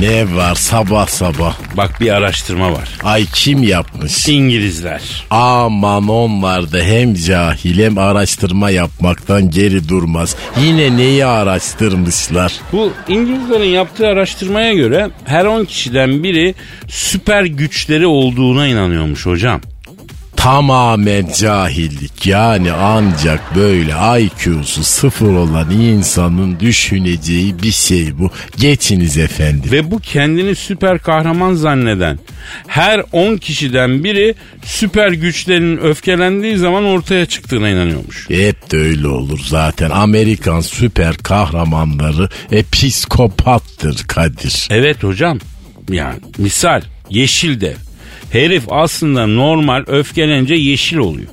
Ne var sabah sabah? bak bir araştırma var. Ay kim yapmış? İngilizler. Aman onlar da hem cahil hem araştırma yapmaktan geri durmaz. Yine neyi araştırmışlar? Bu İngilizlerin yaptığı araştırmaya göre her 10 kişiden biri süper güçleri olduğuna inanıyormuş hocam. Tamamen cahillik yani ancak böyle IQ'su sıfır olan insanın düşüneceği bir şey bu. Geçiniz efendim. Ve bu kendini süper kahraman zanneden her 10 kişiden biri süper güçlerinin öfkelendiği zaman ortaya çıktığına inanıyormuş. Hep de öyle olur zaten. Amerikan süper kahramanları e, psikopattır Kadir. Evet hocam. Yani misal yeşil dev. Herif aslında normal öfkelenince yeşil oluyor.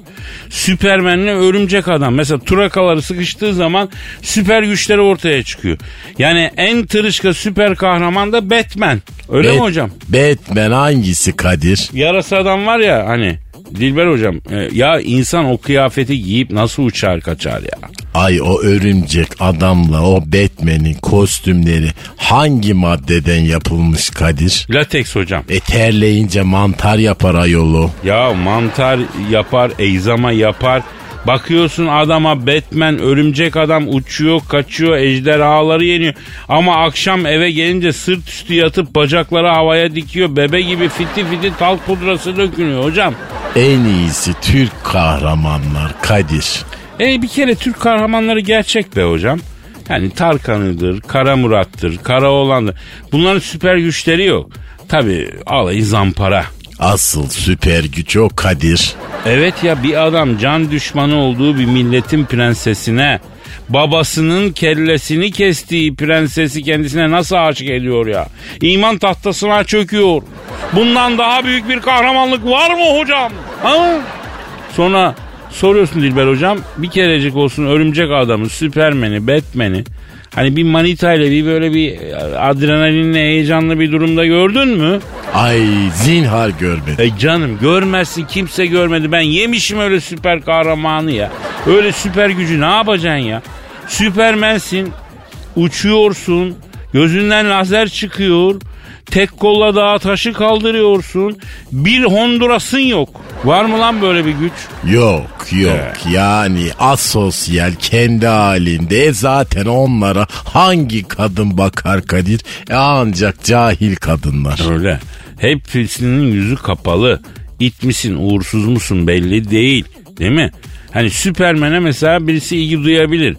Süpermenle örümcek adam. Mesela turakaları sıkıştığı zaman süper güçleri ortaya çıkıyor. Yani en tırışka süper kahraman da Batman. Öyle mi Bat- hocam? Batman hangisi Kadir? Yarasa adam var ya hani Dilber hocam e, ya insan o kıyafeti giyip nasıl uçar kaçar ya? Ay o örümcek adamla o Batman'in kostümleri hangi maddeden yapılmış Kadir? Lateks hocam. E terleyince mantar yapar ayolu. Ya mantar yapar, egzama yapar. Bakıyorsun adama Batman, örümcek adam uçuyor, kaçıyor, ejderhaları yeniyor. Ama akşam eve gelince sırt üstü yatıp bacakları havaya dikiyor. Bebe gibi fiti fiti talk pudrası dökünüyor hocam. En iyisi Türk kahramanlar Kadir. E bir kere Türk kahramanları gerçek be hocam. Yani Tarkan'ıdır, Kara Murat'tır, Kara Oğlan'dır. Bunların süper güçleri yok. Tabi alayı zampara. Asıl süper güç o Kadir. Evet ya bir adam can düşmanı olduğu bir milletin prensesine babasının kellesini kestiği prensesi kendisine nasıl aşık ediyor ya? İman tahtasına çöküyor. Bundan daha büyük bir kahramanlık var mı hocam? Ha? Sonra soruyorsun Dilber hocam bir kerecik olsun örümcek adamı, süpermeni, batmani Hani bir manita ile bir böyle bir adrenalinle heyecanlı bir durumda gördün mü? Ay zinhar görmedim. E canım görmezsin kimse görmedi. Ben yemişim öyle süper kahramanı ya. Öyle süper gücü ne yapacaksın ya? Süpermensin. Uçuyorsun. Gözünden lazer çıkıyor. Tek kolla dağa taşı kaldırıyorsun. Bir Honduras'ın yok. Var mı lan böyle bir güç? Yok yok yani asosyal kendi halinde E zaten onlara hangi kadın bakar Kadir? E ancak cahil kadınlar. Öyle. Hepsinin yüzü kapalı. İt misin uğursuz musun belli değil. Değil mi? Hani Süpermen'e mesela birisi ilgi duyabilir.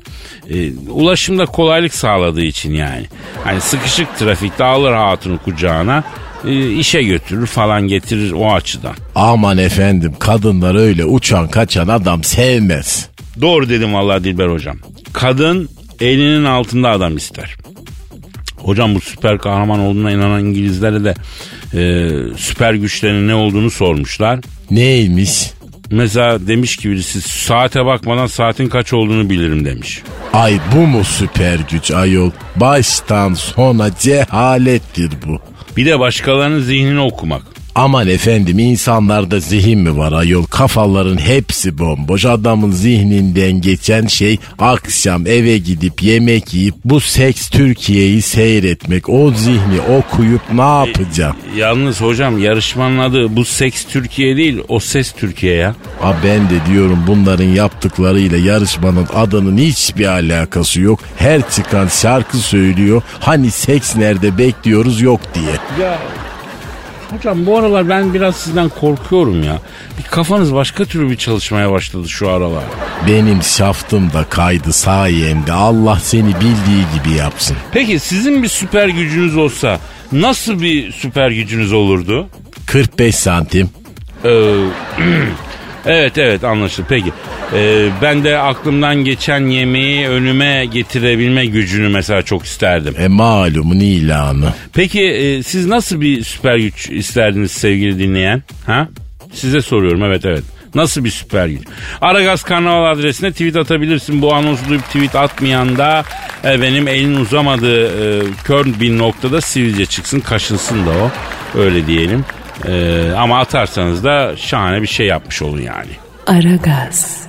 Ee, ulaşımda kolaylık sağladığı için yani. Hani sıkışık trafikte alır hatunu kucağına e, işe götürür falan getirir o açıdan. Aman efendim kadınlar öyle uçan kaçan adam sevmez. Doğru dedim vallahi Dilber hocam. Kadın elinin altında adam ister. Hocam bu süper kahraman olduğuna inanan İngilizlere de e, süper güçlerinin ne olduğunu sormuşlar. Neymiş? Mesela demiş ki birisi saate bakmadan saatin kaç olduğunu bilirim demiş. Ay bu mu süper güç ayol? Baştan sona cehalettir bu. Bir de başkalarının zihnini okumak. Aman efendim insanlarda zihin mi var ayol kafaların hepsi bomboş adamın zihninden geçen şey akşam eve gidip yemek yiyip bu seks Türkiye'yi seyretmek o zihni okuyup ne yapacağım? Yalnız hocam yarışmanın adı bu seks Türkiye değil o ses Türkiye ya. Ha ben de diyorum bunların yaptıklarıyla yarışmanın adının hiçbir alakası yok. Her çıkan şarkı söylüyor. Hani seks nerede bekliyoruz yok diye. Ya hocam bu aralar ben biraz sizden korkuyorum ya. Bir kafanız başka türlü bir çalışmaya başladı şu aralar. Benim şaftım da kaydı sayende. Allah seni bildiği gibi yapsın. Peki sizin bir süper gücünüz olsa nasıl bir süper gücünüz olurdu? 45 santim. Ee, evet evet anlaşıldı. Peki ee, ben de aklımdan geçen yemeği önüme getirebilme gücünü mesela çok isterdim. E malumun ilanı. Peki e, siz nasıl bir süper güç isterdiniz sevgili dinleyen? Ha? Size soruyorum evet evet. Nasıl bir süper güç? Aragaz Karnaval adresine tweet atabilirsin. Bu anonsu duyup tweet atmayan da e, benim elin uzamadığı e, kör bir noktada sivilce çıksın kaşınsın da o. Öyle diyelim. E, ama atarsanız da şahane bir şey yapmış olun yani. Aragaz.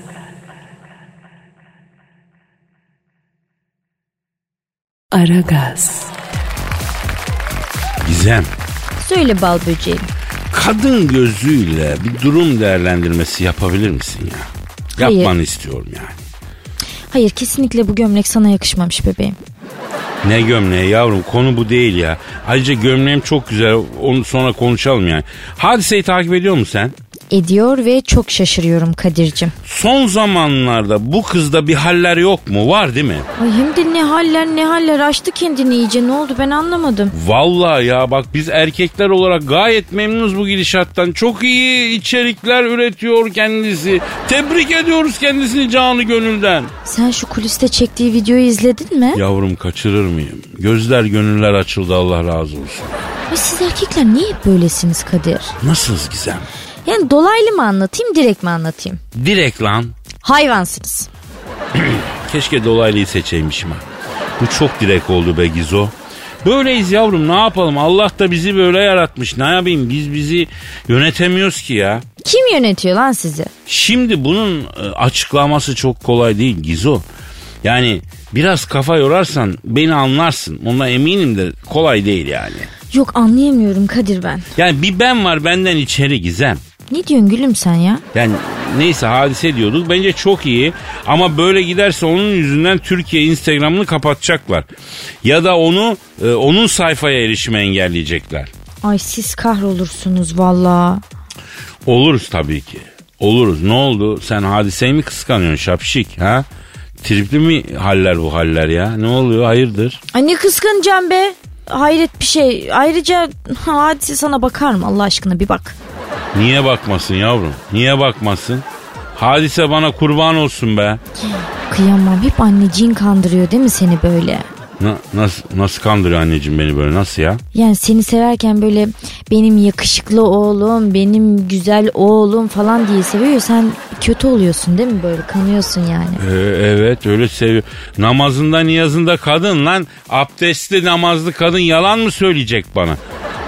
Aragaz. Gizem. Söyle bal böceğim. Kadın gözüyle bir durum değerlendirmesi yapabilir misin ya? Hayır. Yapmanı istiyorum yani. Hayır kesinlikle bu gömlek sana yakışmamış bebeğim. Ne gömleği yavrum konu bu değil ya. Ayrıca gömleğim çok güzel onu sonra konuşalım yani. Hadiseyi takip ediyor musun sen? Ediyor ve çok şaşırıyorum Kadir'cim. Son zamanlarda bu kızda bir haller yok mu? Var değil mi? Ay hem de ne haller ne haller açtı kendini iyice ne oldu ben anlamadım. Vallahi ya bak biz erkekler olarak gayet memnunuz bu gidişattan. Çok iyi içerikler üretiyor kendisi. Tebrik ediyoruz kendisini canı gönülden. Sen şu kuliste çektiği videoyu izledin mi? Yavrum kaçırır mıyım? Gözler gönüller açıldı Allah razı olsun. Ay siz erkekler niye hep böylesiniz Kadir? Nasılsınız Gizem? Yani dolaylı mı anlatayım direkt mi anlatayım? Direkt lan. Hayvansınız. Keşke dolaylıyı seçeymişim ha. Bu çok direkt oldu be Gizo. Böyleyiz yavrum ne yapalım Allah da bizi böyle yaratmış ne yapayım biz bizi yönetemiyoruz ki ya. Kim yönetiyor lan sizi? Şimdi bunun e, açıklaması çok kolay değil Gizo. Yani biraz kafa yorarsan beni anlarsın. Ona eminim de kolay değil yani. Yok anlayamıyorum Kadir ben. Yani bir ben var benden içeri Gizem. Ne diyorsun gülüm sen ya? Yani neyse hadise diyorduk. Bence çok iyi. Ama böyle giderse onun yüzünden Türkiye Instagram'ını kapatacaklar. Ya da onu e, onun sayfaya erişime engelleyecekler. Ay siz kahrolursunuz valla. Oluruz tabii ki. Oluruz. Ne oldu? Sen hadiseyi mi kıskanıyorsun şapşik ha? Tripli mi haller bu haller ya? Ne oluyor? Hayırdır? Ay ne kıskanacağım be. Hayret bir şey. Ayrıca hadise sana bakar mı Allah aşkına bir bak. Niye bakmasın yavrum? Niye bakmasın? Hadise bana kurban olsun be. Kıyamam hep anneciğin kandırıyor değil mi seni böyle? Na- nasıl, nasıl kandırıyor anneciğim beni böyle nasıl ya? Yani seni severken böyle benim yakışıklı oğlum, benim güzel oğlum falan diye seviyor. Sen kötü oluyorsun değil mi böyle kanıyorsun yani. Ee, evet öyle seviyor. Namazında niyazında kadın lan. Abdestli namazlı kadın yalan mı söyleyecek bana?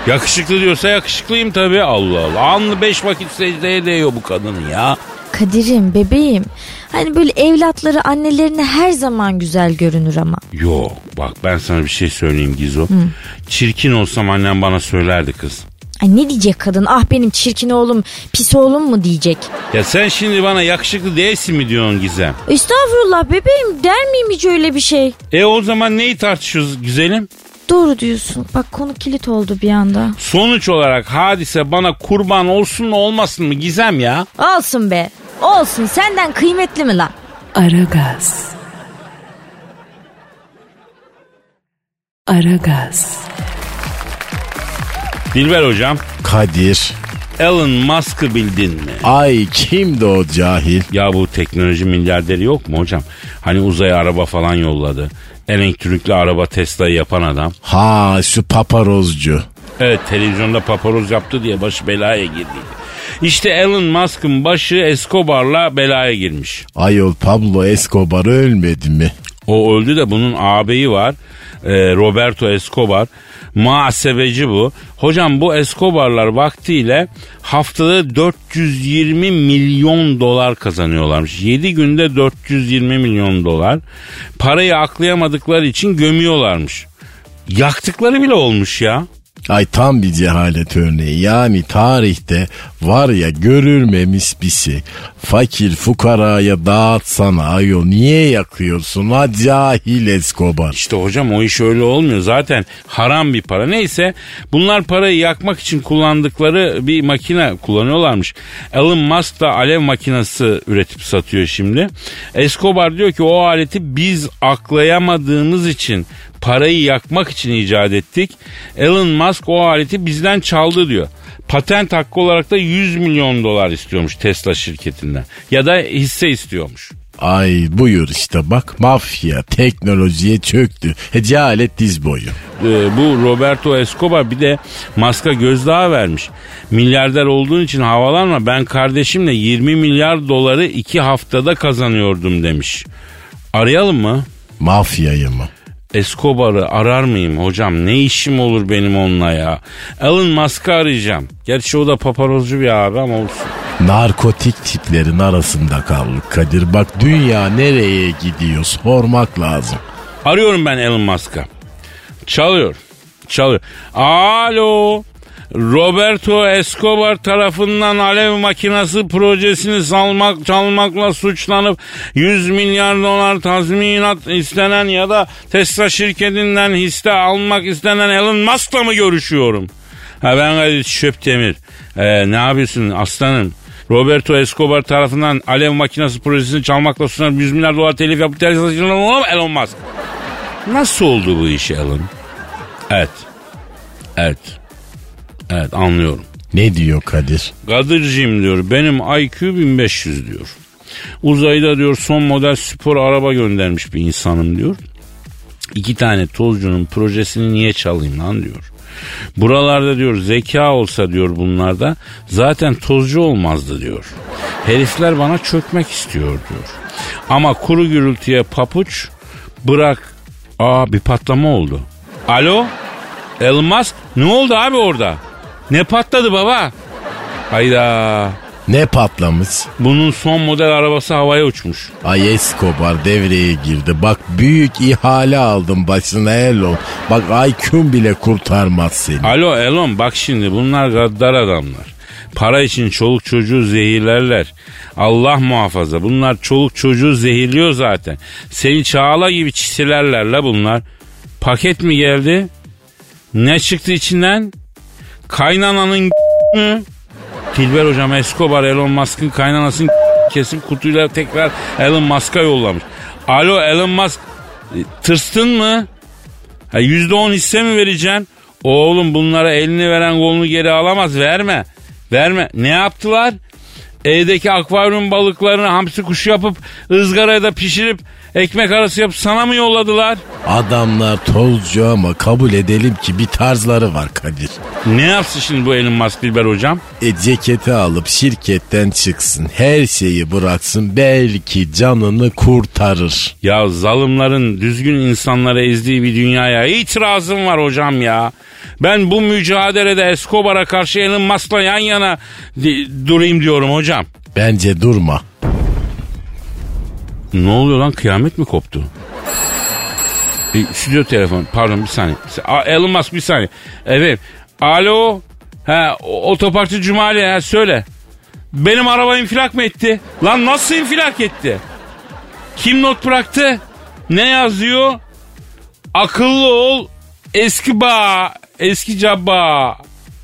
Yakışıklı diyorsa yakışıklıyım tabii. Allah Allah. Anlı beş vakit secdeye değiyor bu kadının ya. Kadir'im bebeğim hani böyle evlatları annelerine her zaman güzel görünür ama. Yok bak ben sana bir şey söyleyeyim Gizo. Çirkin olsam annem bana söylerdi kız. Ay ne diyecek kadın ah benim çirkin oğlum pis oğlum mu diyecek. Ya sen şimdi bana yakışıklı değilsin mi diyorsun Gizem? Estağfurullah bebeğim der miyim hiç öyle bir şey? E o zaman neyi tartışıyoruz güzelim? Doğru diyorsun bak konu kilit oldu bir anda. Sonuç olarak hadise bana kurban olsun mu olmasın mı Gizem ya? Olsun be olsun senden kıymetli mi lan? Aragaz. Aragaz. Dilber hocam Kadir. Elon Musk'ı bildin mi? Ay kimdi o cahil? Ya bu teknoloji milyarderi yok mu hocam? Hani uzaya araba falan yolladı. Elektrikli araba Tesla'yı yapan adam. Ha şu paparozcu. Evet televizyonda paparoz yaptı diye başı belaya girdi. İşte Elon Musk'ın başı Escobar'la belaya girmiş. Ayol Pablo Escobar ölmedi mi? O öldü de bunun ağabeyi var. E, Roberto Escobar. Muhasebeci bu. Hocam bu Escobar'lar vaktiyle haftada 420 milyon dolar kazanıyorlarmış. 7 günde 420 milyon dolar. Parayı aklayamadıkları için gömüyorlarmış. Yaktıkları bile olmuş ya. Ay tam bir cehalet örneği. Yani tarihte var ya görülmemiş bir şey. Fakir fukaraya dağıtsana ayol. Niye yakıyorsun ha cahil Escobar? İşte hocam o iş öyle olmuyor. Zaten haram bir para. Neyse bunlar parayı yakmak için kullandıkları bir makine kullanıyorlarmış. Elon Musk da alev makinesi üretip satıyor şimdi. Escobar diyor ki o aleti biz aklayamadığımız için parayı yakmak için icat ettik. Elon Musk o aleti bizden çaldı diyor. Patent hakkı olarak da 100 milyon dolar istiyormuş Tesla şirketinden. Ya da hisse istiyormuş. Ay buyur işte bak mafya teknolojiye çöktü. Cehalet diz boyu. Ee, bu Roberto Escobar bir de maska gözdağı vermiş. Milyarder olduğun için havalanma ben kardeşimle 20 milyar doları iki haftada kazanıyordum demiş. Arayalım mı? Mafyayı mı? Escobar'ı arar mıyım hocam? Ne işim olur benim onunla ya? Elon Musk'ı arayacağım. Gerçi o da paparozcu bir abi ama olsun. Narkotik tiplerin arasında kaldık Kadir. Bak dünya nereye gidiyor sormak lazım. Arıyorum ben Elon Musk'a. Çalıyor. Çalıyor. Alo. Roberto Escobar tarafından alev makinesi projesini salmak çalmakla suçlanıp 100 milyar dolar tazminat istenen ya da Tesla şirketinden hisse almak istenen Elon Musk'la mı görüşüyorum? Ha ben Kadir Şöptemir. Ee, ne yapıyorsun aslanım? Roberto Escobar tarafından alev makinesi projesini çalmakla suçlanıp 100 milyar dolar telif yapıp Tesla şirketinden Elon Musk. Nasıl oldu bu iş Elon? Evet. Evet. Evet anlıyorum. Ne diyor Kadir? Kadir'cim diyor benim IQ 1500 diyor. Uzayda diyor son model spor araba göndermiş bir insanım diyor. İki tane tozcunun projesini niye çalayım lan diyor. Buralarda diyor zeka olsa diyor bunlarda zaten tozcu olmazdı diyor. Herifler bana çökmek istiyor diyor. Ama kuru gürültüye papuç bırak. Aa bir patlama oldu. Alo? Elon Musk ne oldu abi orada? Ne patladı baba? Hayda. Ne patlamış? Bunun son model arabası havaya uçmuş. Ay Escobar devreye girdi. Bak büyük ihale aldım başına Elon. Bak IQ'm bile kurtarmaz seni. Alo Elon bak şimdi bunlar gaddar adamlar. Para için çoluk çocuğu zehirlerler. Allah muhafaza bunlar çoluk çocuğu zehirliyor zaten. Seni çağla gibi çisilerler la bunlar. Paket mi geldi? Ne çıktı içinden? Kaynananın mü? Tilber hocam Escobar Elon Musk'ın kaynanasını kesip kutuyla tekrar Elon Musk'a yollamış. Alo Elon Musk e, tırstın mı? Ha, %10 hisse mi vereceksin? Oğlum bunlara elini veren kolunu geri alamaz verme. Verme. Ne yaptılar? Evdeki akvaryum balıklarını hamsi kuşu yapıp ızgaraya da pişirip ekmek arası yapıp sana mı yolladılar? Adamlar tozcu ama kabul edelim ki bir tarzları var Kadir. Ne yapsın şimdi bu Elon Musk Dilber hocam? E ceketi alıp şirketten çıksın. Her şeyi bıraksın. Belki canını kurtarır. Ya zalimlerin düzgün insanlara ezdiği bir dünyaya itirazım var hocam ya. Ben bu mücadelede Escobar'a karşı Elon Musk'la yan yana durayım diyorum hocam. Bence durma. Ne oluyor lan kıyamet mi koptu? E, stüdyo telefon pardon bir saniye. A, Elon Musk bir saniye. Evet. Alo. Ha otoparkçı Cumali ha söyle. Benim araba infilak mı etti? Lan nasıl infilak etti? Kim not bıraktı? Ne yazıyor? Akıllı ol. Eski bağ. Eski cabba.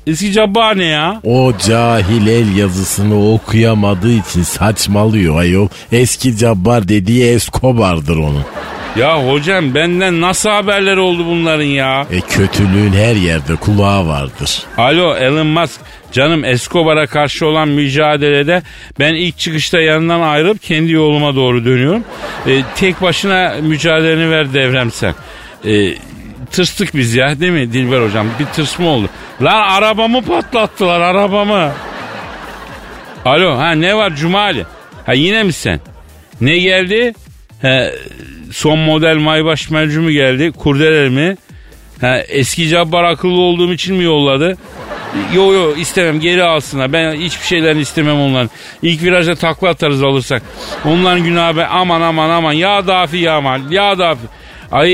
Eski cabba ne ya? O cahil el yazısını okuyamadığı için saçmalıyor ayol. Eski cabbar dediği Escobar'dır onun. Ya hocam benden nasıl haberleri oldu bunların ya? E kötülüğün her yerde kulağı vardır. Alo Elon Musk canım Escobar'a karşı olan mücadelede ben ilk çıkışta yanından ayrılıp kendi yoluma doğru dönüyorum. E, tek başına mücadeleni ver devrem sen. E, tırstık biz ya değil mi Dilber hocam? Bir tırsma oldu. Lan arabamı patlattılar arabamı. Alo ha ne var Cumali? Ha yine mi sen? Ne geldi? He, son model Maybaş mercümü geldi. Kurdele mi? Ha, eski cabbar akıllı olduğum için mi yolladı? Yo yo istemem geri alsınlar. Ben hiçbir şeyden istemem onların. İlk virajda takla atarız alırsak. Onların günahı be aman aman aman. Ya dafi ya aman. Ya dafi. Ay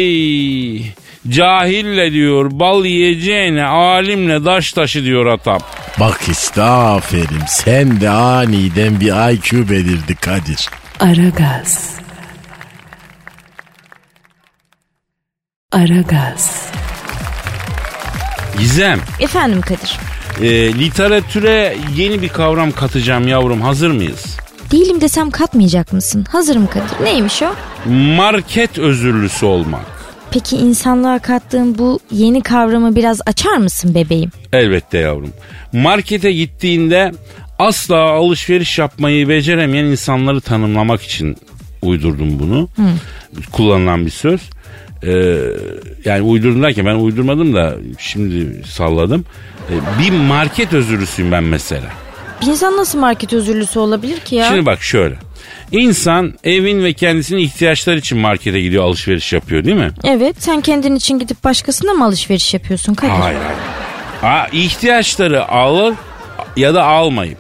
cahille diyor bal yiyeceğine alimle daş taşı diyor atam. Bak işte aferin sen de aniden bir IQ belirdi Kadir. Aragaz. Aragaz. Gizem Efendim Kadir. e, literatüre yeni bir kavram katacağım yavrum hazır mıyız? Değilim desem katmayacak mısın? Hazırım Kadir. Neymiş o? Market özürlüsü olmak. Peki insanlığa kattığın bu yeni kavramı biraz açar mısın bebeğim? Elbette yavrum. Markete gittiğinde asla alışveriş yapmayı beceremeyen insanları tanımlamak için uydurdum bunu. Kullanılan bir söz. Ee, yani uydurdum derken ben uydurmadım da şimdi salladım. Ee, bir market özürlüsüyüm ben mesela. Bir insan nasıl market özürlüsü olabilir ki ya? Şimdi bak şöyle. İnsan evin ve kendisinin ihtiyaçları için markete gidiyor alışveriş yapıyor değil mi? Evet sen kendin için gidip başkasına mı alışveriş yapıyorsun Kadir? Hayır hayır. Ha, ihtiyaçları alır ya da almayıp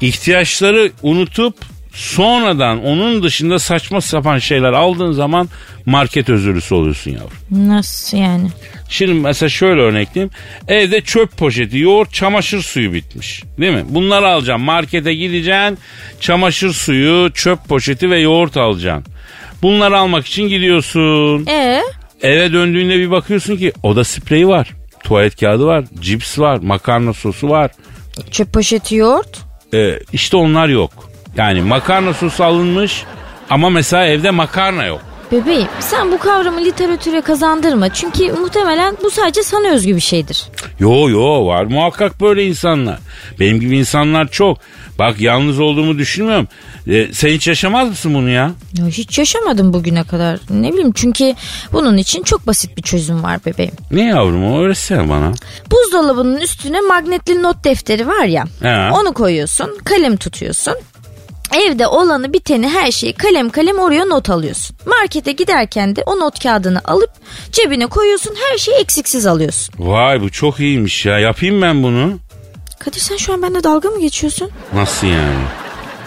ihtiyaçları unutup sonradan onun dışında saçma sapan şeyler aldığın zaman market özürlüsü oluyorsun yavrum. Nasıl yani? Şimdi mesela şöyle örnekleyeyim. Evde çöp poşeti, yoğurt, çamaşır suyu bitmiş. Değil mi? Bunları alacaksın. Markete gideceksin. Çamaşır suyu, çöp poşeti ve yoğurt alacaksın. Bunları almak için gidiyorsun. Ee? Eve döndüğünde bir bakıyorsun ki oda spreyi var. Tuvalet kağıdı var. Cips var. Makarna sosu var. Çöp poşeti yoğurt. Ee, işte onlar yok. Yani makarna sosu alınmış ama mesela evde makarna yok. Bebeğim sen bu kavramı literatüre kazandırma. Çünkü muhtemelen bu sadece sana özgü bir şeydir. Yo yo var muhakkak böyle insanlar. Benim gibi insanlar çok. Bak yalnız olduğumu düşünmüyorum. Ee, sen hiç yaşamaz mısın bunu ya? Ya hiç yaşamadım bugüne kadar. Ne bileyim çünkü bunun için çok basit bir çözüm var bebeğim. Ne yavrum öğretsene bana. Buzdolabının üstüne magnetli not defteri var ya. He. Onu koyuyorsun, kalem tutuyorsun. Evde olanı biteni her şeyi kalem kalem oraya not alıyorsun. Markete giderken de o not kağıdını alıp cebine koyuyorsun her şeyi eksiksiz alıyorsun. Vay bu çok iyiymiş ya yapayım ben bunu. Kadir sen şu an benimle dalga mı geçiyorsun? Nasıl yani?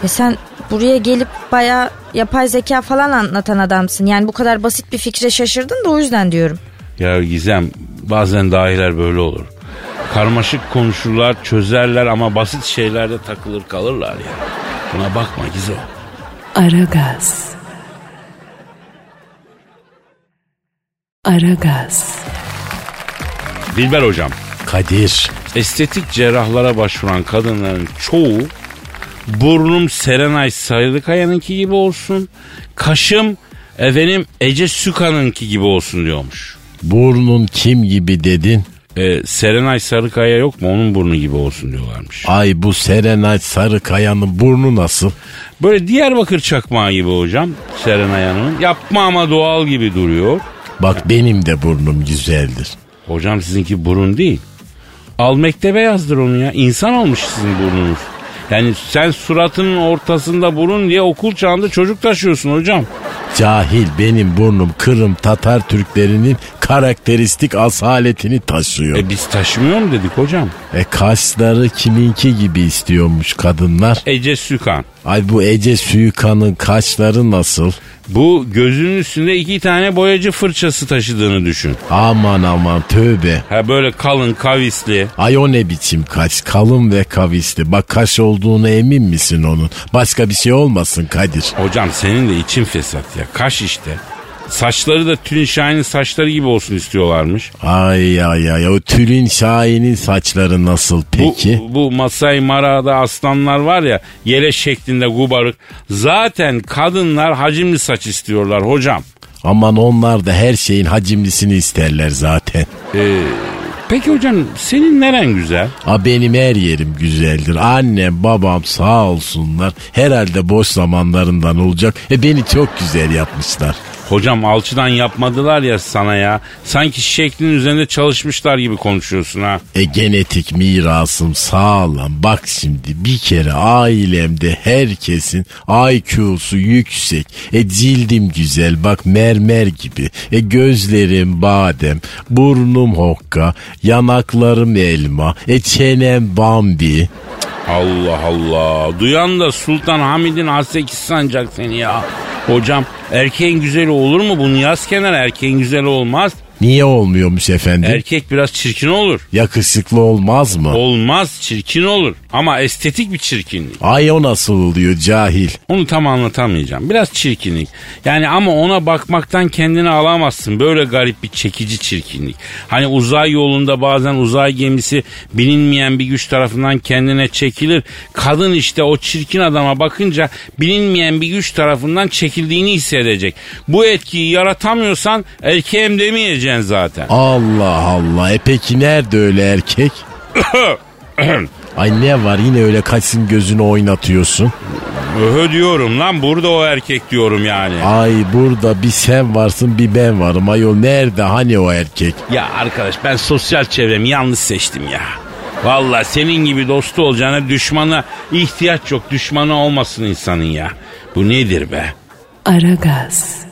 E sen buraya gelip baya yapay zeka falan anlatan adamsın. Yani bu kadar basit bir fikre şaşırdın da o yüzden diyorum. Ya Gizem bazen dahiler böyle olur. Karmaşık konuşurlar çözerler ama basit şeylerde takılır kalırlar ya. Buna bakma Gizo. Aragaz. Aragaz. Dilber hocam Kadir. estetik cerrahlara başvuran kadınların çoğu burnum Serenay Sarıkaya'nınki gibi olsun, kaşım efendim Ece Süka'nınki gibi olsun diyormuş. Burnun kim gibi dedin? Ee, Serenay Sarıkaya yok mu onun burnu gibi olsun diyorlarmış. Ay bu Serenay Sarıkaya'nın burnu nasıl? Böyle Diyarbakır çakmağı gibi hocam Serenay Hanım'ın. Yapma ama doğal gibi duruyor. Bak benim de burnum güzeldir. Hocam sizinki burun değil. Al mektebe yazdır onu ya. İnsan olmuş sizin burnunuz. Yani sen suratının ortasında burun diye okul çağında çocuk taşıyorsun hocam. Cahil benim burnum Kırım Tatar Türklerinin karakteristik asaletini taşıyor. E biz taşımıyor mu dedik hocam? E kaşları kiminki gibi istiyormuş kadınlar. Ece Sükan. Ay bu Ece Suika'nın kaşları nasıl? Bu gözünün üstünde iki tane boyacı fırçası taşıdığını düşün. Aman aman tövbe. Ha böyle kalın kavisli. Ay o ne biçim kaş kalın ve kavisli. Bak kaş olduğuna emin misin onun? Başka bir şey olmasın Kadir. Hocam senin de için fesat ya. Kaş işte. Saçları da Tülin Şahin'in saçları gibi olsun istiyorlarmış. Ay ay ay o Tülin Şahin'in saçları nasıl peki? Bu, bu Masai Mara'da aslanlar var ya yele şeklinde gubarık. Zaten kadınlar hacimli saç istiyorlar hocam. Aman onlar da her şeyin hacimlisini isterler zaten. Ee, peki hocam senin neren güzel? A benim her yerim güzeldir. Annem babam sağ olsunlar. Herhalde boş zamanlarından olacak. E beni çok güzel yapmışlar. Hocam alçıdan yapmadılar ya sana ya. Sanki şeklin üzerinde çalışmışlar gibi konuşuyorsun ha. E genetik mirasım sağlam. Bak şimdi bir kere ailemde herkesin IQ'su yüksek. E cildim güzel bak mermer gibi. E gözlerim badem, burnum hokka, yanaklarım elma, e çenem bambi. Allah Allah. Duyan da Sultan Hamid'in haseki sancak seni ya. Hocam erkeğin güzeli olur mu? Bunu yaz kenara erkeğin güzeli olmaz. Niye olmuyormuş efendim? Erkek biraz çirkin olur. Yakışıklı olmaz mı? Olmaz çirkin olur. Ama estetik bir çirkinlik. Ay o nasıl oluyor cahil? Onu tam anlatamayacağım. Biraz çirkinlik. Yani ama ona bakmaktan kendini alamazsın. Böyle garip bir çekici çirkinlik. Hani uzay yolunda bazen uzay gemisi bilinmeyen bir güç tarafından kendine çekilir. Kadın işte o çirkin adama bakınca bilinmeyen bir güç tarafından çekildiğini hissedecek. Bu etkiyi yaratamıyorsan erkeğim demeyeceksin zaten. Allah Allah. E peki nerede öyle erkek? Ay ne var yine öyle kaçsın gözünü oynatıyorsun. Öhö diyorum lan burada o erkek diyorum yani. Ay burada bir sen varsın bir ben varım. Ayol nerede hani o erkek? Ya arkadaş ben sosyal çevremi yanlış seçtim ya. Valla senin gibi dostu olacağına düşmana ihtiyaç yok. Düşmanı olmasın insanın ya. Bu nedir be? Aragaz.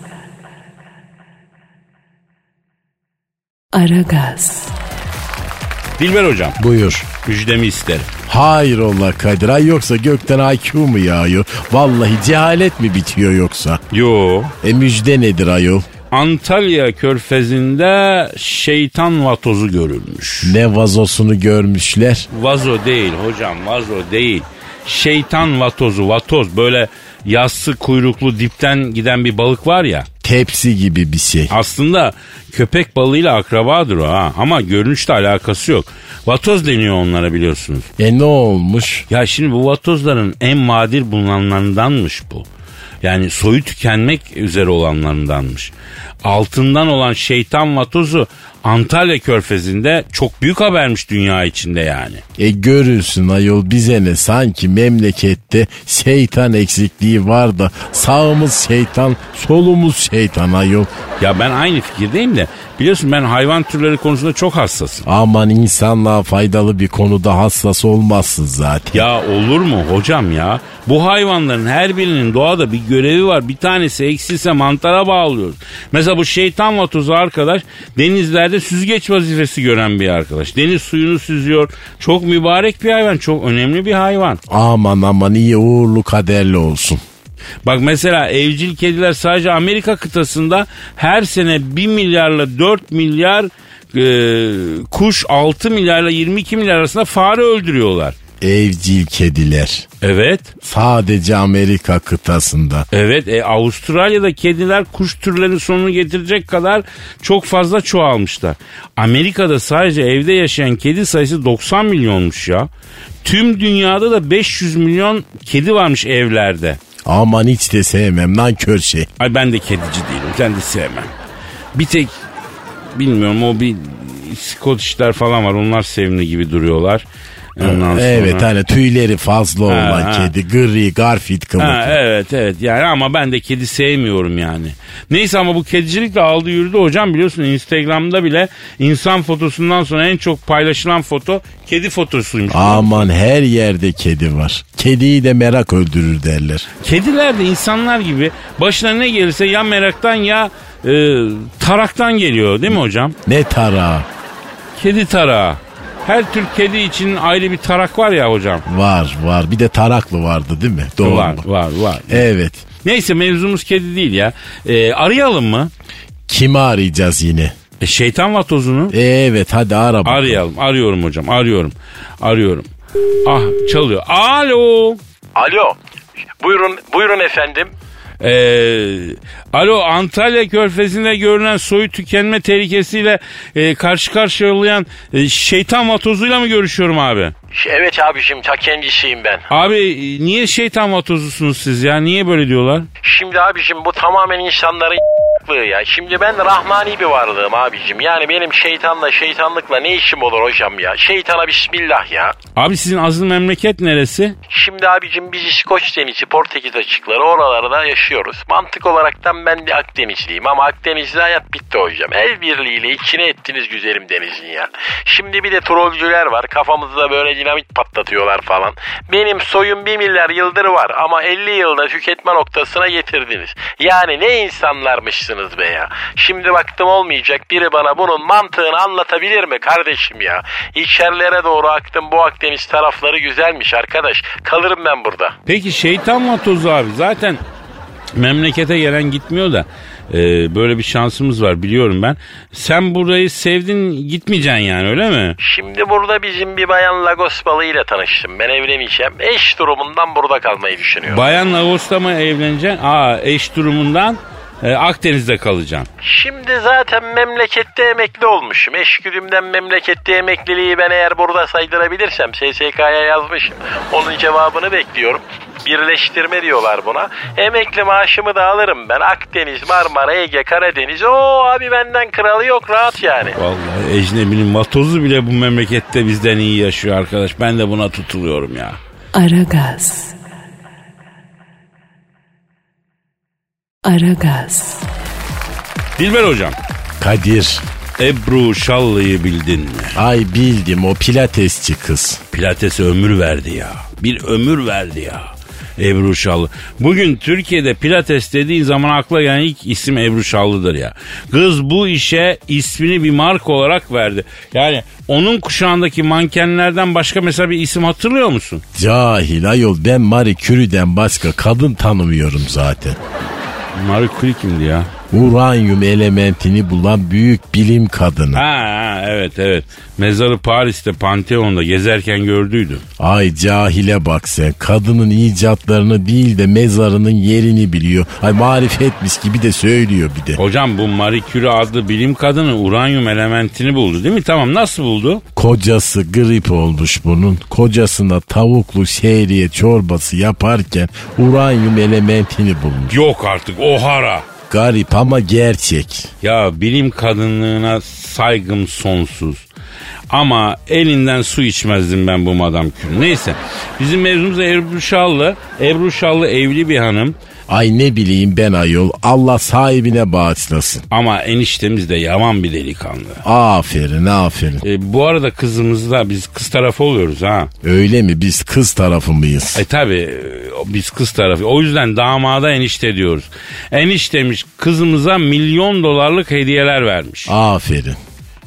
Aragaz. Dilber hocam Buyur. müjdemi isterim. Hayrola Kadir ay yoksa gökten IQ mu yağıyor? Vallahi cehalet mi bitiyor yoksa? Yo. E müjde nedir ayol? Antalya körfezinde şeytan vatozu görülmüş. Ne vazosunu görmüşler? Vazo değil hocam vazo değil. Şeytan vatozu vatoz böyle yassı kuyruklu dipten giden bir balık var ya. Tepsi gibi bir şey. Aslında köpek balığıyla akrabadır o ha ama görünüşte alakası yok. Vatoz deniyor onlara biliyorsunuz. E ne olmuş? Ya şimdi bu vatozların en nadir bulunanlarındanmış bu. Yani soyu tükenmek üzere olanlarındanmış. Altından olan şeytan vatozu Antalya körfezinde çok büyük habermiş dünya içinde yani. E görürsün ayol bize ne sanki memlekette şeytan eksikliği var da sağımız şeytan solumuz şeytan ayol. Ya ben aynı fikirdeyim de biliyorsun ben hayvan türleri konusunda çok hassasım. Aman insanlığa faydalı bir konuda hassas olmazsın zaten. Ya olur mu hocam ya? Bu hayvanların her birinin doğada bir görevi var. Bir tanesi eksilse mantara bağlıyoruz. Mesela bu şeytan vatozu arkadaş denizlerde süzgeç vazifesi gören bir arkadaş. Deniz suyunu süzüyor. Çok mübarek bir hayvan. Çok önemli bir hayvan. Aman aman iyi uğurlu kaderli olsun. Bak mesela evcil kediler sadece Amerika kıtasında her sene 1 milyarla 4 milyar e, kuş 6 milyarla 22 milyar arasında fare öldürüyorlar. Evcil kediler. Evet. Sadece Amerika kıtasında. Evet e, Avustralya'da kediler kuş türlerinin sonunu getirecek kadar çok fazla çoğalmışlar. Amerika'da sadece evde yaşayan kedi sayısı 90 milyonmuş ya. Tüm dünyada da 500 milyon kedi varmış evlerde. Aman hiç de sevmem nankör şey. Ay ben de kedici değilim. Sen de sevmem. Bir tek bilmiyorum o bir Scottish'ler falan var. Onlar sevimli gibi duruyorlar. Ondan sonra- Evet hani tüyleri fazla olan ha. kedi gri garfield kılıklı. Ha, evet evet yani ama ben de kedi sevmiyorum yani. Neyse ama bu kedicilik de aldı yürüdü hocam biliyorsun Instagram'da bile insan fotosundan sonra en çok paylaşılan foto kedi fotosuymuş. Aman her yerde kedi var. Kediyi de merak öldürür derler. Kediler de insanlar gibi başına ne gelirse ya meraktan ya e, taraktan geliyor değil mi hocam? Ne tara Kedi tarağı. Her tür kedi için ayrı bir tarak var ya hocam. var var bir de taraklı vardı değil mi? Doğru. Var var var. Evet. Neyse mevzumuz kedi değil ya. E, arayalım mı? Kimi arayacağız yine? E, şeytan vatozunu. Evet hadi ara bakalım. Arayalım. Arıyorum hocam. Arıyorum. Arıyorum. Ah çalıyor. Alo. Alo. Buyurun, buyurun efendim. Ee, alo Antalya Körfezi'nde görülen soyu tükenme tehlikesiyle e, karşı karşıya olayan e, şeytan vatozuyla mı görüşüyorum abi? Evet abicim ta kendisiyim ben. Abi e, niye şeytan vatozusunuz siz ya? Niye böyle diyorlar? Şimdi abicim bu tamamen insanların salaklığı ya. Şimdi ben rahmani bir varlığım abicim. Yani benim şeytanla şeytanlıkla ne işim olur hocam ya? Şeytana bismillah ya. Abi sizin azıl memleket neresi? Şimdi abicim biz İskoç denizi, Portekiz açıkları oralarda yaşıyoruz. Mantık olaraktan ben de Akdenizliyim ama Akdeniz'de hayat bitti hocam. El birliğiyle içine ettiniz güzelim denizin ya. Şimdi bir de trollcüler var. Kafamızda böyle dinamit patlatıyorlar falan. Benim soyum bir milyar yıldır var ama 50 yılda tüketme noktasına getirdiniz. Yani ne insanlarmışsınız be ya. Şimdi baktım olmayacak. Biri bana bunun mantığını anlatabilir mi kardeşim ya? İçerilere doğru aktım bu Akdeniz tarafları güzelmiş arkadaş. Kalırım ben burada. Peki şeytan vatozu abi zaten memlekete gelen gitmiyor da e, böyle bir şansımız var biliyorum ben. Sen burayı sevdin gitmeyeceksin yani öyle mi? Şimdi burada bizim bir bayan Lagos balığıyla tanıştım. Ben evleneceğim. Eş durumundan burada kalmayı düşünüyorum. Bayan Lagos'ta mı evleneceksin? Aa eş durumundan e, Akdeniz'de kalacaksın. Şimdi zaten memlekette emekli olmuşum. Eşgüdümden memlekette emekliliği ben eğer burada saydırabilirsem SSK'ya yazmışım. Onun cevabını bekliyorum. Birleştirme diyorlar buna. Emekli maaşımı da alırım ben. Akdeniz, Marmara, Ege, Karadeniz. Oo abi benden kralı yok rahat yani. Vallahi ecnebinin vatozu bile bu memlekette bizden iyi yaşıyor arkadaş. Ben de buna tutuluyorum ya. Aragaz. Aragaz. Dilber hocam. Kadir. Ebru Şallı'yı bildin mi? Ay bildim o pilatesçi kız. Pilates ömür verdi ya. Bir ömür verdi ya. Ebru Şallı. Bugün Türkiye'de pilates dediğin zaman akla gelen ilk isim Ebru Şallı'dır ya. Kız bu işe ismini bir marka olarak verdi. Yani onun kuşağındaki mankenlerden başka mesela bir isim hatırlıyor musun? Cahil ayol ben Marie Curie'den başka kadın tanımıyorum zaten. Marie Curie kimdi ya? Uranyum elementini bulan büyük bilim kadını. Ha, ha evet evet. Mezarı Paris'te Pantheon'da gezerken gördüydüm. Ay cahile bak sen. Kadının icatlarını değil de mezarının yerini biliyor. Ay marifetmiş gibi de söylüyor bir de. Hocam bu Marie Curie adlı bilim kadını uranyum elementini buldu değil mi? Tamam nasıl buldu? Kocası grip olmuş bunun. Kocasına tavuklu şehriye çorbası yaparken uranyum elementini bulmuş. Yok artık O'Hara. Garip ama gerçek. Ya bilim kadınlığına saygım sonsuz. Ama elinden su içmezdim ben bu Madame Curie. Neyse bizim mevzumuz Ebru Şallı. Ebru Şallı evli bir hanım. Ay ne bileyim ben ayol. Allah sahibine bağışlasın. Ama eniştemiz de yaman bir delikanlı. Aferin aferin. E, bu arada kızımız da biz kız tarafı oluyoruz ha. Öyle mi biz kız tarafı mıyız? E tabi biz kız tarafı. O yüzden damada enişte diyoruz. Eniştemiş kızımıza milyon dolarlık hediyeler vermiş. Aferin.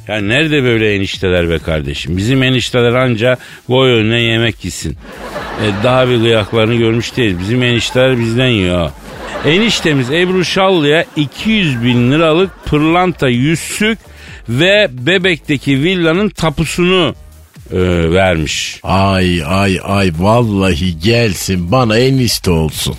Ya nerede böyle enişteler be kardeşim? Bizim enişteler anca boy önüne yemek gitsin. E, daha bir kıyaklarını görmüş değil. Bizim enişteler bizden yiyor. Eniştemiz Ebru Şallı'ya 200 bin liralık pırlanta yüzsük ve Bebek'teki villanın tapusunu e, vermiş. Ay ay ay vallahi gelsin bana enişte olsun.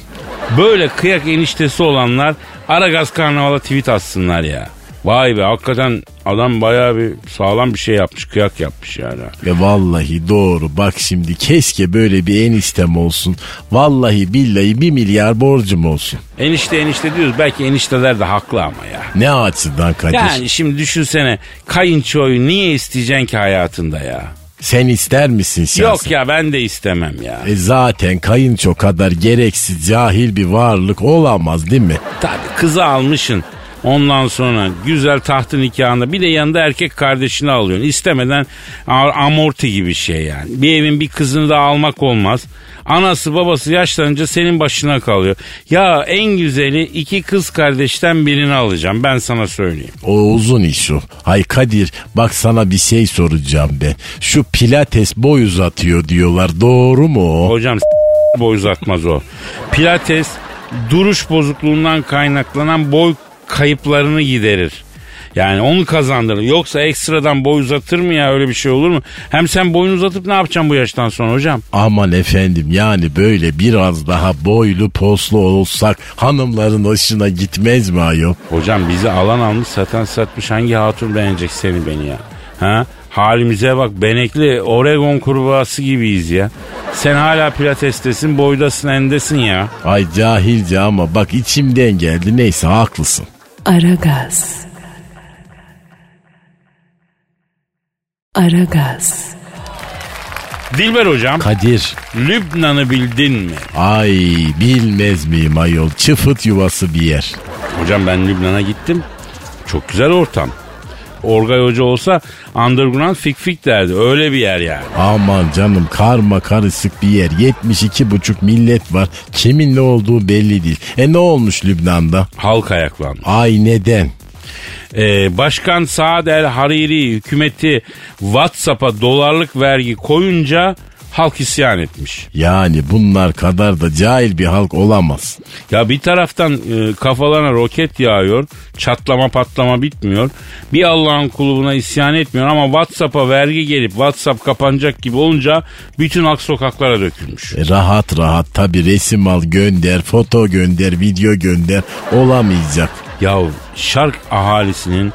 Böyle kıyak eniştesi olanlar Aragaz Karnaval'a tweet atsınlar ya. Vay be hakikaten adam bayağı bir sağlam bir şey yapmış kıyak yapmış yani. E vallahi doğru bak şimdi keşke böyle bir eniştem olsun. Vallahi billahi bir milyar borcum olsun. Enişte enişte diyoruz belki enişteler de haklı ama ya. Ne açıdan Kadir? Yani şimdi düşünsene kayınçoyu niye isteyeceksin ki hayatında ya? Sen ister misin şahsen? Yok ya ben de istemem ya. E zaten kayınço kadar gereksiz cahil bir varlık olamaz değil mi? Tabii kızı almışsın. Ondan sonra güzel tahtı nikahında bir de yanında erkek kardeşini alıyorsun. İstemeden amorti gibi şey yani. Bir evin bir kızını da almak olmaz. Anası babası yaşlanınca senin başına kalıyor. Ya en güzeli iki kız kardeşten birini alacağım ben sana söyleyeyim. O uzun iş o. Hay Kadir bak sana bir şey soracağım ben. Şu pilates boy uzatıyor diyorlar doğru mu? Hocam boy uzatmaz o. Pilates duruş bozukluğundan kaynaklanan boy kayıplarını giderir. Yani onu kazandırır. Yoksa ekstradan boy uzatır mı ya öyle bir şey olur mu? Hem sen boyunu uzatıp ne yapacaksın bu yaştan sonra hocam? Aman efendim yani böyle biraz daha boylu poslu olsak hanımların hoşuna gitmez mi ayol? Hocam bizi alan almış satan satmış hangi hatun beğenecek seni beni ya? Ha? Halimize bak benekli Oregon kurbağası gibiyiz ya. Sen hala pilatestesin boydasın endesin ya. Ay cahilce ama bak içimden geldi neyse haklısın. Aragaz. Aragaz. Dilber hocam Kadir. Lübnan'ı bildin mi? Ay bilmez miyim ayol. Çıfıt yuvası bir yer. Hocam ben Lübnan'a gittim. Çok güzel ortam. Orgay Hoca olsa underground fik fik derdi. Öyle bir yer yani. Aman canım karma karışık bir yer. 72,5 millet var. Kimin ne olduğu belli değil. E ne olmuş Lübnan'da? Halk ayaklandı. Ay neden? Ee, Başkan Saad El Hariri hükümeti WhatsApp'a dolarlık vergi koyunca halk isyan etmiş. Yani bunlar kadar da cahil bir halk olamaz. Ya bir taraftan e, kafalarına roket yağıyor, çatlama patlama bitmiyor. Bir Allah'ın kulübüne isyan etmiyor ama WhatsApp'a vergi gelip WhatsApp kapanacak gibi olunca bütün halk sokaklara dökülmüş. E rahat rahat tabi resim al gönder, foto gönder, video gönder olamayacak. Ya şark ahalisinin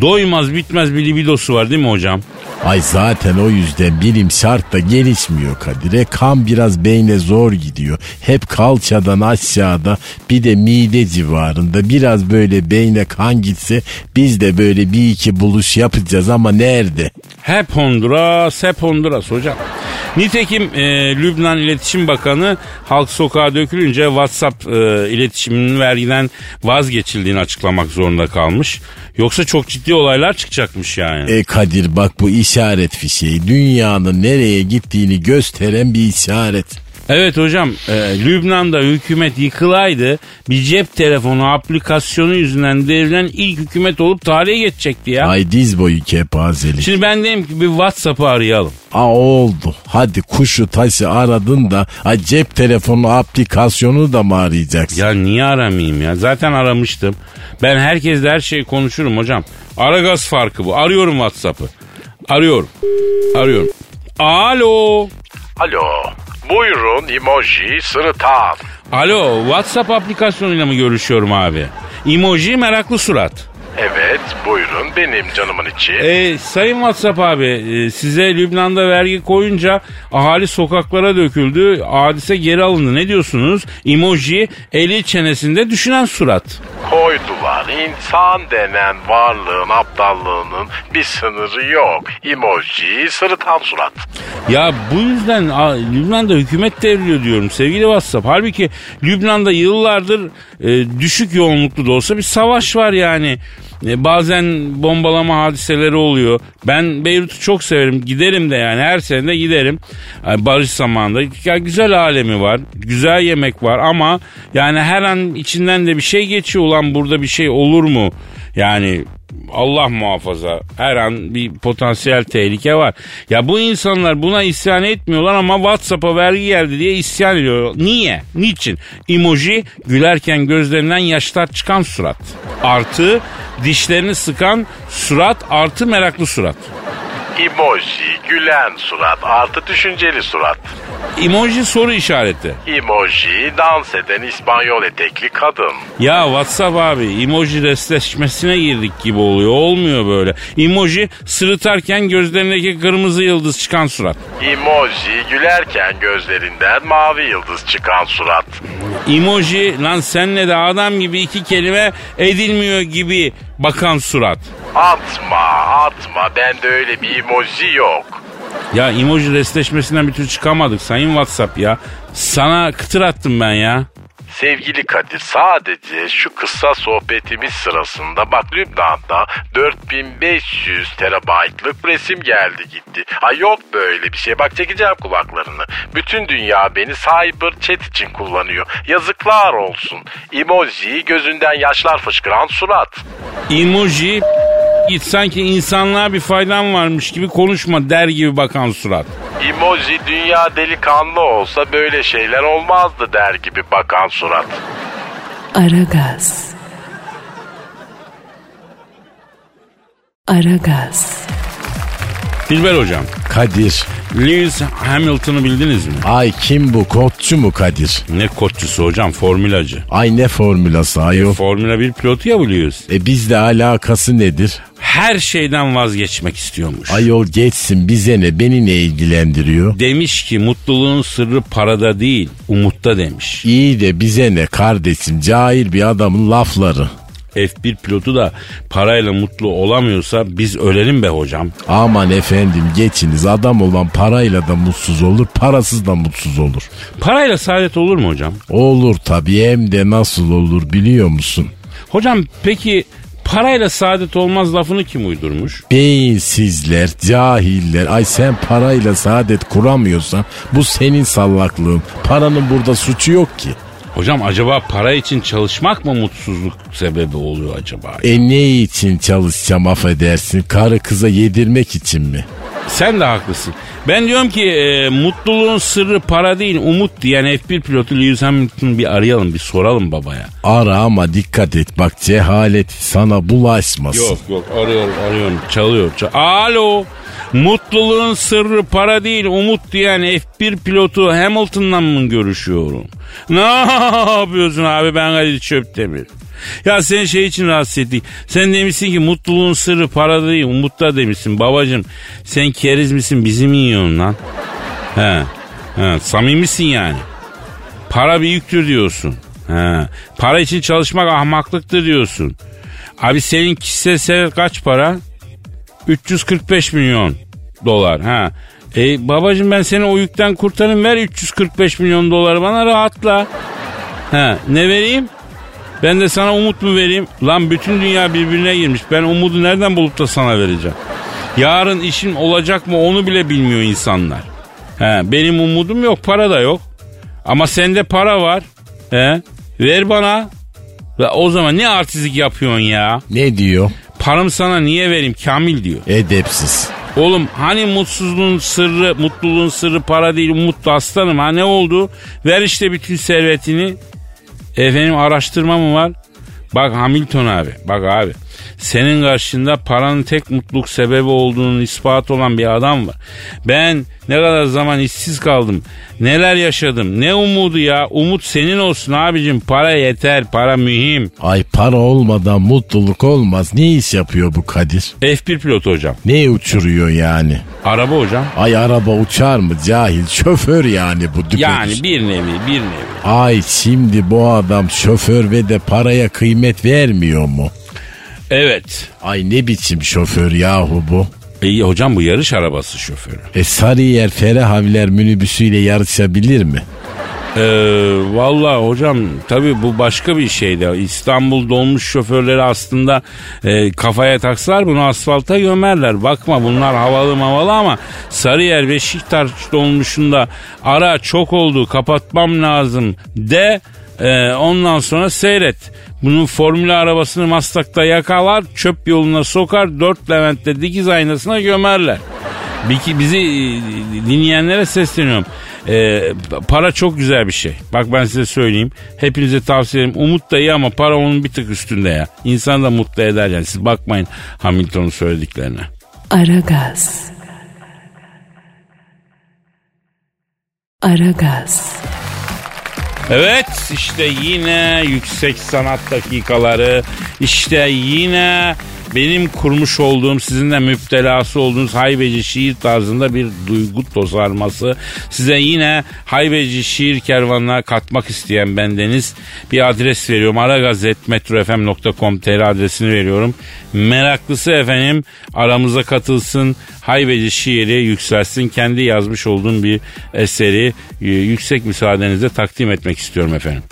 doymaz bitmez bir libidosu var değil mi hocam? Ay zaten o yüzden bilim şart da gelişmiyor Kadir'e. Kan biraz beyne zor gidiyor. Hep kalçadan aşağıda bir de mide civarında. Biraz böyle beyne kan gitse biz de böyle bir iki buluş yapacağız ama nerede? Hep Honduras, hep Honduras hocam. Nitekim e, Lübnan İletişim Bakanı halk sokağa dökülünce WhatsApp e, iletişiminin vergiden vazgeçildiğini açıklamak zorunda kalmış. Yoksa çok ciddi olaylar çıkacakmış yani. E Kadir bak bu işaret fişeği dünyanın nereye gittiğini gösteren bir işaret. Evet hocam e, Lübnan'da hükümet yıkılaydı bir cep telefonu aplikasyonu yüzünden devrilen ilk hükümet olup tarihe geçecekti ya. Ay diz boyu kepazelik. Şimdi ben dedim ki bir WhatsApp'ı arayalım. Aa oldu. Hadi kuşu taşı aradın da ay cep telefonu aplikasyonu da mı arayacaksın? Ya niye aramayayım ya? Zaten aramıştım. Ben herkesle her şeyi konuşurum hocam. Aragaz farkı bu. Arıyorum WhatsApp'ı. Arıyorum. Arıyorum. Alo. Alo. Buyurun emoji sırıtan. Alo WhatsApp aplikasyonuyla mı görüşüyorum abi? Emoji meraklı surat. Evet buyurun benim canımın içi. E, sayın WhatsApp abi e, size Lübnan'da vergi koyunca ahali sokaklara döküldü. Hadise geri alındı. Ne diyorsunuz? Emoji eli çenesinde düşünen surat. Koydular. İnsan denen varlığın aptallığının bir sınırı yok. Emoji sırıtan surat. Ya bu yüzden a, Lübnan'da hükümet devriliyor diyorum sevgili WhatsApp. Halbuki Lübnan'da yıllardır e, düşük yoğunluklu da olsa bir savaş var yani. E, bazen bombalama hadiseleri oluyor. Ben Beyrut'u çok severim. Giderim de yani her sene de giderim. Yani barış zamanında. Ya güzel alemi var. Güzel yemek var ama yani her an içinden de bir şey geçiyor. Ulan burada bir şey olur mu? Yani Allah muhafaza her an bir potansiyel tehlike var. Ya bu insanlar buna isyan etmiyorlar ama WhatsApp'a vergi geldi diye isyan ediyor. Niye? Niçin? Emoji gülerken gözlerinden yaşlar çıkan surat. Artı dişlerini sıkan surat artı meraklı surat. Emoji gülen surat artı düşünceli surat. Emoji soru işareti. Emoji dans eden İspanyol etekli kadın. Ya WhatsApp abi emoji restleşmesine girdik gibi oluyor. Olmuyor böyle. Emoji sırıtarken gözlerindeki kırmızı yıldız çıkan surat. Emoji gülerken gözlerinden mavi yıldız çıkan surat. Emoji lan senle de adam gibi iki kelime edilmiyor gibi bakan surat. Atma atma bende öyle bir emoji yok. Ya emoji restleşmesinden bir türlü çıkamadık sayın WhatsApp ya. Sana kıtır attım ben ya. Sevgili Kadir sadece şu kısa sohbetimiz sırasında bak Lübnan'da 4500 terabaytlık resim geldi gitti. Ay yok böyle bir şey bak çekeceğim kulaklarını. Bütün dünya beni cyber chat için kullanıyor. Yazıklar olsun. Emoji gözünden yaşlar fışkıran surat. Emoji git sanki insanlığa bir faydan varmış gibi konuşma der gibi bakan surat. Emoji dünya delikanlı olsa böyle şeyler olmazdı der gibi bakan surat. Aragaz. Aragaz. Dilber hocam. Kadir. Lewis Hamilton'ı bildiniz mi? Ay kim bu koççu mu Kadir? Ne koççusu hocam formülacı. Ay ne formülası ayol. Formula 1 pilotu ya bu Lewis. E bizle alakası nedir? Her şeyden vazgeçmek istiyormuş. Ayol geçsin bize ne beni ne ilgilendiriyor? Demiş ki mutluluğun sırrı parada değil umutta demiş. İyi de bize ne kardeşim cahil bir adamın lafları. F1 pilotu da parayla mutlu olamıyorsa biz ölelim be hocam. Aman efendim geçiniz adam olan parayla da mutsuz olur parasız da mutsuz olur. Parayla saadet olur mu hocam? Olur tabii hem de nasıl olur biliyor musun? Hocam peki parayla saadet olmaz lafını kim uydurmuş? Beyinsizler, cahiller. Ay sen parayla saadet kuramıyorsan bu senin sallaklığın. Paranın burada suçu yok ki. Hocam acaba para için çalışmak mı mutsuzluk sebebi oluyor acaba? E ne için çalışacağım affedersin? Karı kıza yedirmek için mi? Sen de haklısın. Ben diyorum ki e, mutluluğun sırrı para değil umut diyen F1 pilotu Lewis Hamilton'ı bir arayalım bir soralım babaya. Ara ama dikkat et bak cehalet sana bulaşmasın. Yok yok arıyorum arıyorum çalıyor. çal- Alo mutluluğun sırrı para değil umut diyen F1 pilotu Hamilton'la mı görüşüyorum? Ne yapıyorsun abi ben Kadir Çöptemir. Ya sen şey için rahatsız ettik. Sen demişsin ki mutluluğun sırrı para değil umutta demişsin. Babacım sen keriz misin bizi mi yiyorsun lan? He, he samimisin yani. Para bir yüktür diyorsun. He. Para için çalışmak ahmaklıktır diyorsun. Abi senin kişisel kaç para? 345 milyon dolar. Ha. E babacım ben seni o yükten kurtarayım ver 345 milyon doları bana rahatla. Ha, ne vereyim? Ben de sana umut mu vereyim? Lan bütün dünya birbirine girmiş. Ben umudu nereden bulup da sana vereceğim? Yarın işim olacak mı onu bile bilmiyor insanlar. He, benim umudum yok, para da yok. Ama sende para var. He, ver bana. Ve o zaman ne artistlik yapıyorsun ya? Ne diyor? Paramı sana niye vereyim Kamil diyor. Edepsiz. Oğlum hani mutsuzluğun sırrı, mutluluğun sırrı para değil umutlu aslanım ha ne oldu? Ver işte bütün servetini. Efendim araştırma mı var? Bak Hamilton abi bak abi. Senin karşında paranın tek mutluluk sebebi olduğunun ispatı olan bir adam var. Ben ne kadar zaman işsiz kaldım. Neler yaşadım. Ne umudu ya. Umut senin olsun abicim. Para yeter. Para mühim. Ay para olmadan mutluluk olmaz. Ne iş yapıyor bu Kadir? F1 pilot hocam. Ne uçuruyor yani? Araba hocam. Ay araba uçar mı cahil? Şoför yani bu düpedüz. Yani bir nevi bir nevi. Ay şimdi bu adam şoför ve de paraya kıymet vermiyor mu? Evet. Ay ne biçim şoför yahu bu? İyi hocam bu yarış arabası şoförü. E Sarıyer Ferahavler minibüsüyle yarışabilir mi? Ee, Valla hocam tabii bu başka bir şeydi. İstanbul dolmuş şoförleri aslında e, kafaya taksalar bunu asfalta gömerler. Bakma bunlar havalı mavalı ama Sarıyer Beşiktaş dolmuşunda ara çok oldu kapatmam lazım de e, ondan sonra seyret. Bunun formülü arabasını Maslak'ta yakalar çöp yoluna sokar dört Levent'te dikiz aynasına gömerler. Bizi e, dinleyenlere sesleniyorum. E, para çok güzel bir şey. Bak ben size söyleyeyim. Hepinize tavsiye ederim. Umut da iyi ama para onun bir tık üstünde ya. İnsan da mutlu eder yani. Siz bakmayın Hamilton'un söylediklerine. Aragaz. Aragaz. Evet işte yine yüksek sanat dakikaları işte yine benim kurmuş olduğum sizin de müptelası olduğunuz haybeci şiir tarzında bir duygu tosarması size yine haybeci şiir kervanına katmak isteyen bendeniz bir adres veriyorum aragazetmetrofm.com.tr adresini veriyorum. Meraklısı efendim aramıza katılsın haybeci şiiri yükselsin. Kendi yazmış olduğum bir eseri e, yüksek müsaadenizle takdim etmek istiyorum efendim.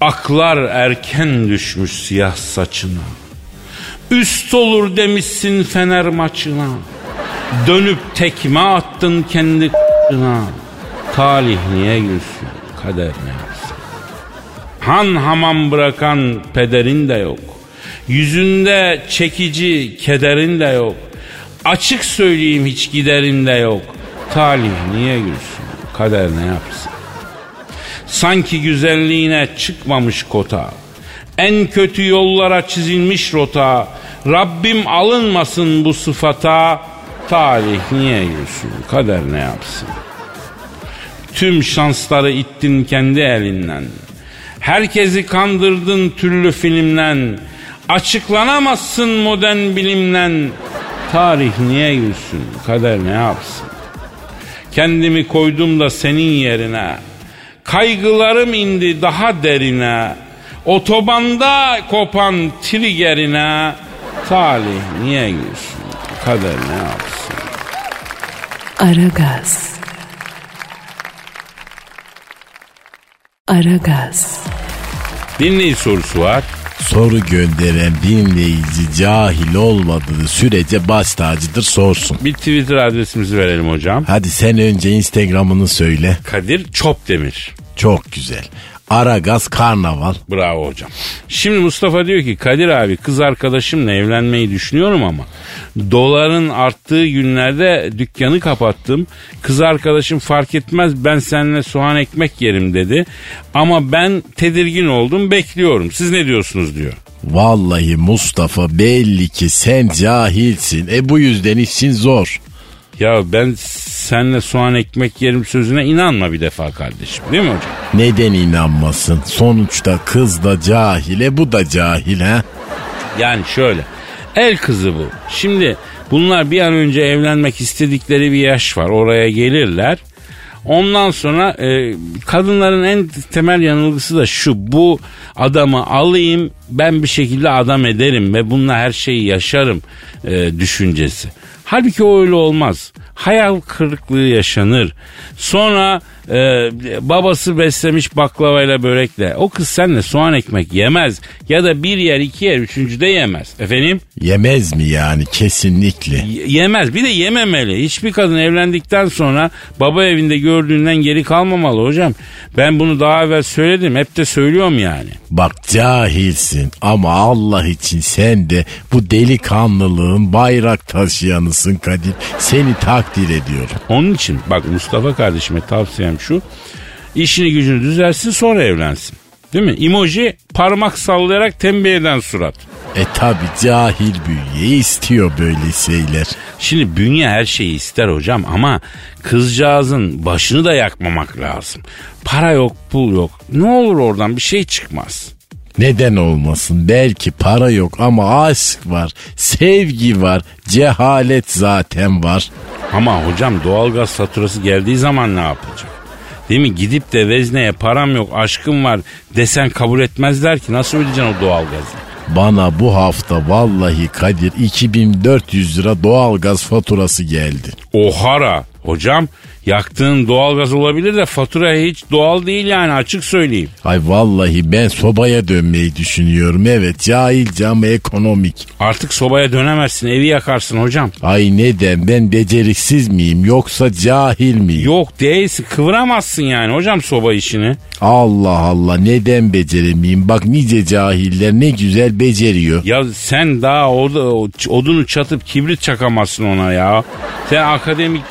Aklar erken düşmüş siyah saçına Üst olur demişsin fener maçına. Dönüp tekme attın kendi k***ına. Talih niye gülsün, kader ne yapsın? Han hamam bırakan pederin de yok. Yüzünde çekici kederin de yok. Açık söyleyeyim hiç giderin de yok. Talih niye gülsün, kader ne yapsın? Sanki güzelliğine çıkmamış kota. En kötü yollara çizilmiş rota. Rabbim alınmasın bu sıfata. Talih niye gülsün, kader ne yapsın? Tüm şansları ittin kendi elinden. Herkesi kandırdın türlü filmden. Açıklanamazsın modern bilimden. Tarih niye gülsün, kader ne yapsın? Kendimi koydum da senin yerine. Kaygılarım indi daha derine. Otobanda kopan triggerine talih niye gülsün? Kader ne yapsın? Aragaz. Aragaz. Dinleyici sorusu var. Soru gönderen dinleyici cahil olmadığı sürece baş tacıdır sorsun. Bir Twitter adresimizi verelim hocam. Hadi sen önce Instagram'ını söyle. Kadir Çopdemir. Çok güzel. Aragaz Karnaval. Bravo hocam. Şimdi Mustafa diyor ki Kadir abi kız arkadaşımla evlenmeyi düşünüyorum ama doların arttığı günlerde dükkanı kapattım. Kız arkadaşım fark etmez ben seninle soğan ekmek yerim dedi. Ama ben tedirgin oldum bekliyorum. Siz ne diyorsunuz diyor. Vallahi Mustafa belli ki sen cahilsin. E bu yüzden işin zor. Ya ben seninle soğan ekmek yerim sözüne inanma bir defa kardeşim değil mi hocam? Neden inanmasın? Sonuçta kız da cahile bu da cahil ha? Yani şöyle el kızı bu. Şimdi bunlar bir an önce evlenmek istedikleri bir yaş var oraya gelirler. Ondan sonra e, kadınların en temel yanılgısı da şu bu adamı alayım ben bir şekilde adam ederim ve bununla her şeyi yaşarım e, düşüncesi. Halbuki o öyle olmaz. Hayal kırıklığı yaşanır. Sonra e, babası beslemiş baklavayla börekle. O kız seninle soğan ekmek yemez. Ya da bir yer iki yer üçüncüde yemez. Efendim? Yemez mi yani kesinlikle? Y- yemez. Bir de yememeli. Hiçbir kadın evlendikten sonra baba evinde gördüğünden geri kalmamalı hocam. Ben bunu daha evvel söyledim. Hep de söylüyorum yani. Bak cahilsin ama Allah için sen de bu delikanlılığın bayrak taşıyanısın Kadir. Seni takdir ediyorum. Onun için bak Mustafa kardeşime tavsiyem şu. İşini gücünü düzelsin sonra evlensin. Değil mi? Emoji parmak sallayarak tembih eden surat. E tabi cahil bünye istiyor böyle şeyler. Şimdi bünye her şeyi ister hocam ama kızcağızın başını da yakmamak lazım. Para yok pul yok. Ne olur oradan bir şey çıkmaz. Neden olmasın? Belki para yok ama aşk var, sevgi var, cehalet zaten var. Ama hocam doğalgaz faturası geldiği zaman ne yapacak? Değil mi? Gidip de vezneye param yok aşkım var desen kabul etmezler ki nasıl ödeyeceksin o doğalgazı? Bana bu hafta vallahi Kadir 2400 lira doğalgaz faturası geldi. Ohara hocam yaktığın doğalgaz olabilir de fatura hiç doğal değil yani açık söyleyeyim. Ay vallahi ben sobaya dönmeyi düşünüyorum. Evet cahilce ama ekonomik. Artık sobaya dönemezsin evi yakarsın hocam. Ay neden ben beceriksiz miyim yoksa cahil miyim? Yok değilsin kıvıramazsın yani hocam soba işini. Allah Allah neden beceremeyeyim? Bak nice cahiller ne güzel beceriyor. Ya sen daha orada o- odunu çatıp kibrit çakamazsın ona ya. Sen akademik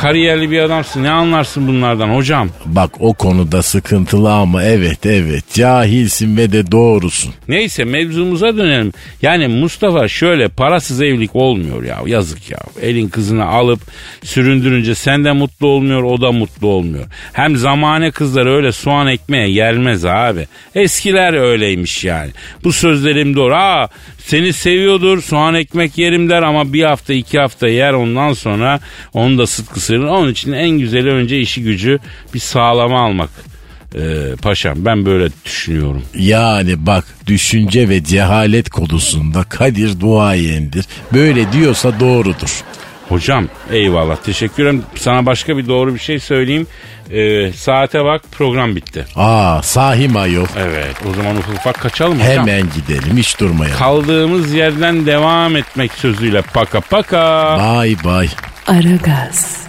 kariyerli bir adamsın ne anlarsın bunlardan hocam. Bak o konuda sıkıntılı ama evet evet cahilsin ve de doğrusun. Neyse mevzumuza dönelim. Yani Mustafa şöyle parasız evlilik olmuyor ya yazık ya. Elin kızını alıp süründürünce sen de mutlu olmuyor o da mutlu olmuyor. Hem zamane kızlar öyle soğan ekmeğe gelmez abi. Eskiler öyleymiş yani. Bu sözlerim doğru. Aa seni seviyordur soğan ekmek yerim der ama bir hafta iki hafta yer ondan sonra onu da sıt kısırır. Onun için en güzeli önce işi gücü bir sağlama almak. Ee, paşam ben böyle düşünüyorum. Yani bak düşünce ve cehalet konusunda Kadir duayendir. Böyle diyorsa doğrudur. Hocam eyvallah teşekkür ederim. Sana başka bir doğru bir şey söyleyeyim. Ee, saate bak program bitti. Aa sahi mi ayol? Evet o zaman ufak ufak kaçalım hocam. Hemen gidelim hiç durmayalım. Kaldığımız yerden devam etmek sözüyle paka paka. Bay bay. Aragaz.